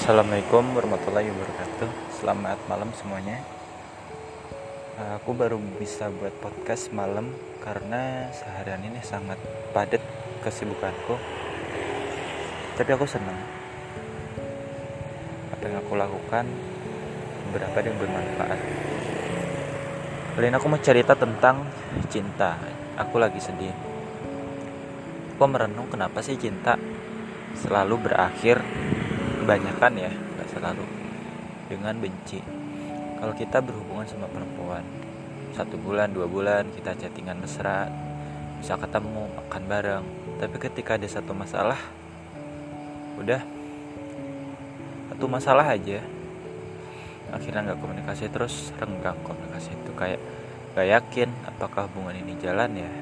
Assalamualaikum warahmatullahi wabarakatuh. Selamat malam semuanya. Aku baru bisa buat podcast malam Karena seharian ini sangat padat kesibukanku. Tapi aku senang. Apa yang aku lakukan Berapa yang bermanfaat. Kali ini aku mau cerita tentang cinta. Aku lagi sedih. Aku merenung kenapa sih cinta Selalu berakhir kebanyakan ya nggak selalu. Dengan benci. Kalau kita berhubungan sama perempuan satu bulan dua bulan kita chattingan mesra bisa ketemu makan bareng. Tapi ketika ada satu masalah udah. Satu masalah aja. Akhirnya nggak komunikasi terus renggang komunikasi itu. Kayak gak yakin apakah hubungan ini jalan ya.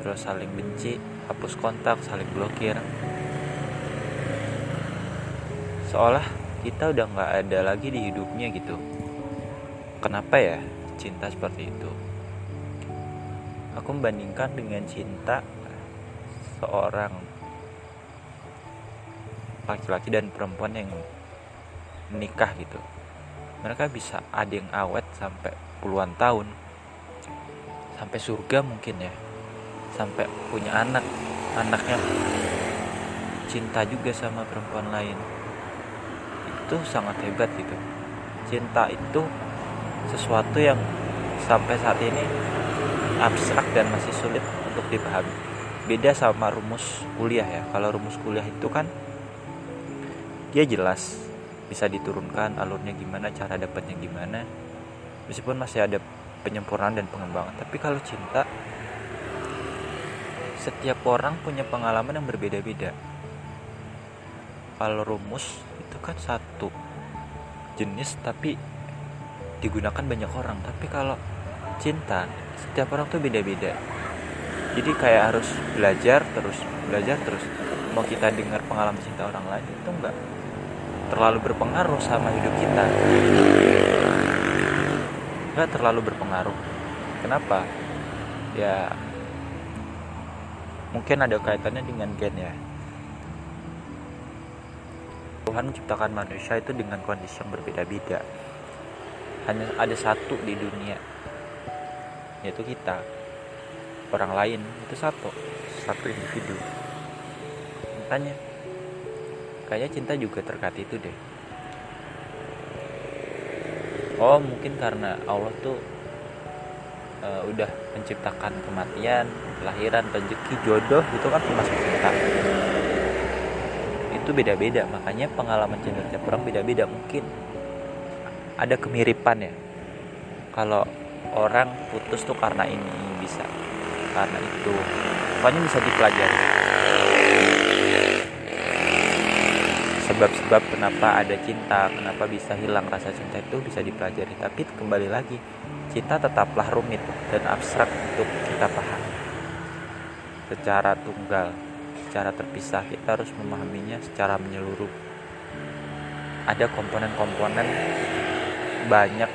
Terus saling benci hapus kontak saling blokir seolah kita udah nggak ada lagi di hidupnya gitu. Kenapa ya cinta seperti itu? Aku membandingkan dengan cinta seorang laki-laki dan perempuan yang menikah gitu. Mereka bisa ada yang awet sampai puluhan tahun. Sampai surga mungkin ya. Sampai punya anak. Anaknya cinta juga sama perempuan lain itu sangat hebat gitu. Cinta itu sesuatu yang sampai saat ini abstrak dan masih sulit untuk dipahami. Beda sama rumus kuliah ya. Kalau rumus kuliah itu kan dia jelas bisa diturunkan alurnya gimana cara dapatnya gimana. Meskipun masih ada penyempurnaan dan pengembangan. Tapi kalau cinta setiap orang punya pengalaman yang berbeda-beda kalau rumus itu kan satu jenis tapi digunakan banyak orang. Tapi kalau cinta setiap orang tuh beda-beda. Jadi kayak harus belajar terus belajar terus. Mau kita dengar pengalaman cinta orang lain itu enggak terlalu berpengaruh sama hidup kita. Enggak terlalu berpengaruh. Kenapa? Ya mungkin ada kaitannya dengan gen ya Tuhan menciptakan manusia itu dengan kondisi yang berbeda-beda. Hanya ada satu di dunia, yaitu kita. Orang lain itu satu, satu individu. Makanya, kayaknya cinta juga terkait itu deh. Oh, mungkin karena Allah tuh uh, udah menciptakan kematian, kelahiran, rezeki, jodoh itu kan termasuk cinta itu beda-beda. Makanya pengalaman cinta tiap orang beda-beda mungkin. Ada kemiripan ya. Kalau orang putus tuh karena ini bisa. Karena itu. Pokoknya bisa dipelajari. Sebab-sebab kenapa ada cinta kenapa bisa hilang rasa cinta itu bisa dipelajari. Tapi kembali lagi cinta tetaplah rumit dan abstrak untuk kita pahami. Secara tunggal secara terpisah kita harus memahaminya secara menyeluruh. Ada komponen-komponen banyak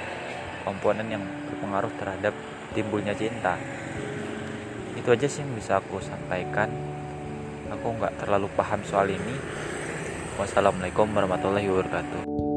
komponen yang berpengaruh terhadap timbulnya cinta. Itu aja sih yang bisa aku sampaikan. Aku nggak terlalu paham soal ini. Wassalamualaikum warahmatullahi wabarakatuh